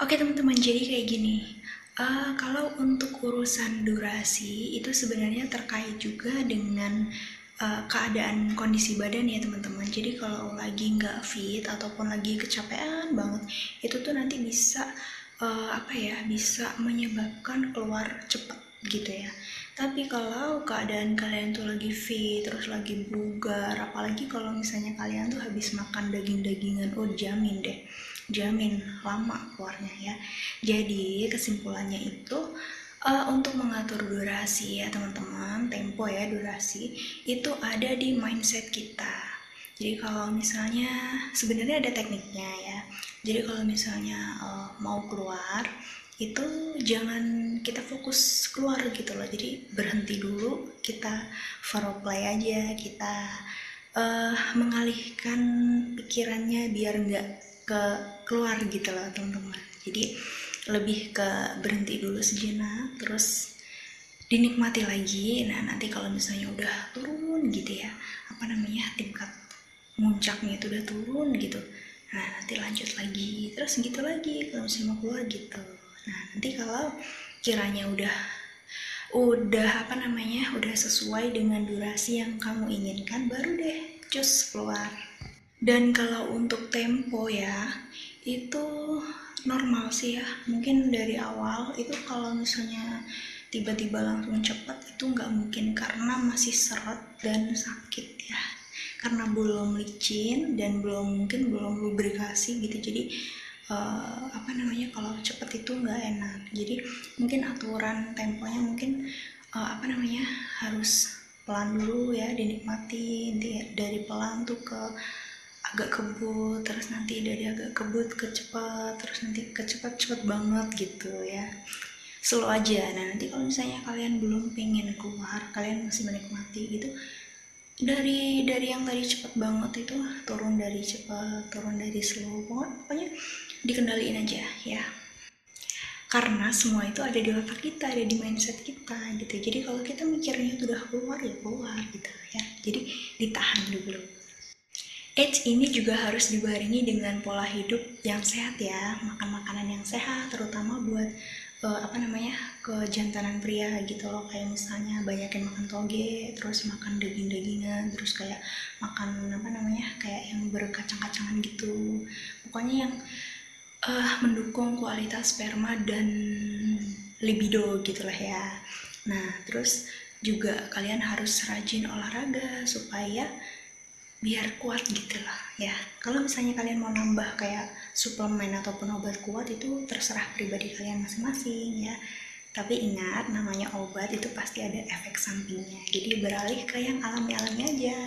Oke teman-teman, jadi kayak gini. Uh, kalau untuk urusan durasi itu sebenarnya terkait juga dengan uh, keadaan kondisi badan ya teman-teman. Jadi kalau lagi nggak fit ataupun lagi kecapean banget, itu tuh nanti bisa uh, apa ya, bisa menyebabkan keluar cepat gitu ya. Tapi kalau keadaan kalian tuh lagi fit, terus lagi bugar, apalagi kalau misalnya kalian tuh habis makan daging-dagingan, oh jamin deh jamin lama keluarnya ya. Jadi kesimpulannya itu uh, untuk mengatur durasi ya teman-teman tempo ya durasi itu ada di mindset kita. Jadi kalau misalnya sebenarnya ada tekniknya ya. Jadi kalau misalnya uh, mau keluar itu jangan kita fokus keluar gitu loh. Jadi berhenti dulu kita play aja kita uh, mengalihkan pikirannya biar nggak ke keluar gitu loh teman-teman. Jadi lebih ke berhenti dulu sejenak terus dinikmati lagi. Nah nanti kalau misalnya udah turun gitu ya apa namanya tingkat muncaknya itu udah turun gitu nah nanti lanjut lagi. Terus gitu lagi kalau misalnya mau keluar gitu. Nah nanti kalau kiranya udah udah apa namanya udah sesuai dengan durasi yang kamu inginkan baru deh cus keluar dan kalau untuk tempo ya itu normal sih ya. Mungkin dari awal itu kalau misalnya tiba-tiba langsung cepat itu nggak mungkin karena masih seret dan sakit ya. Karena belum licin dan belum mungkin belum lubrikasi gitu. Jadi uh, apa namanya kalau cepat itu nggak enak. Jadi mungkin aturan temponya mungkin uh, apa namanya harus pelan dulu ya dinikmati dari pelan tuh ke agak kebut terus nanti dari agak kebut ke cepat terus nanti ke cepat cepat banget gitu ya. Slow aja. Nah nanti kalau misalnya kalian belum pengen keluar kalian masih menikmati gitu dari dari yang tadi cepat banget itu turun dari cepat turun dari slow pokoknya dikendaliin aja ya. Karena semua itu ada di otak kita ada di mindset kita gitu. Jadi kalau kita mikirnya udah keluar ya keluar gitu ya. Jadi ditahan dulu Eits ini juga harus dibarengi dengan pola hidup yang sehat ya, makan makanan yang sehat, terutama buat uh, apa namanya kejantanan pria gitu loh, kayak misalnya banyakin makan toge, terus makan daging-dagingan, terus kayak makan apa namanya kayak yang berkacang-kacangan gitu, pokoknya yang uh, mendukung kualitas sperma dan libido gitulah ya. Nah terus juga kalian harus rajin olahraga supaya biar kuat gitu loh ya. Kalau misalnya kalian mau nambah kayak suplemen ataupun obat kuat itu terserah pribadi kalian masing-masing ya. Tapi ingat namanya obat itu pasti ada efek sampingnya. Jadi beralih ke yang alami-alami aja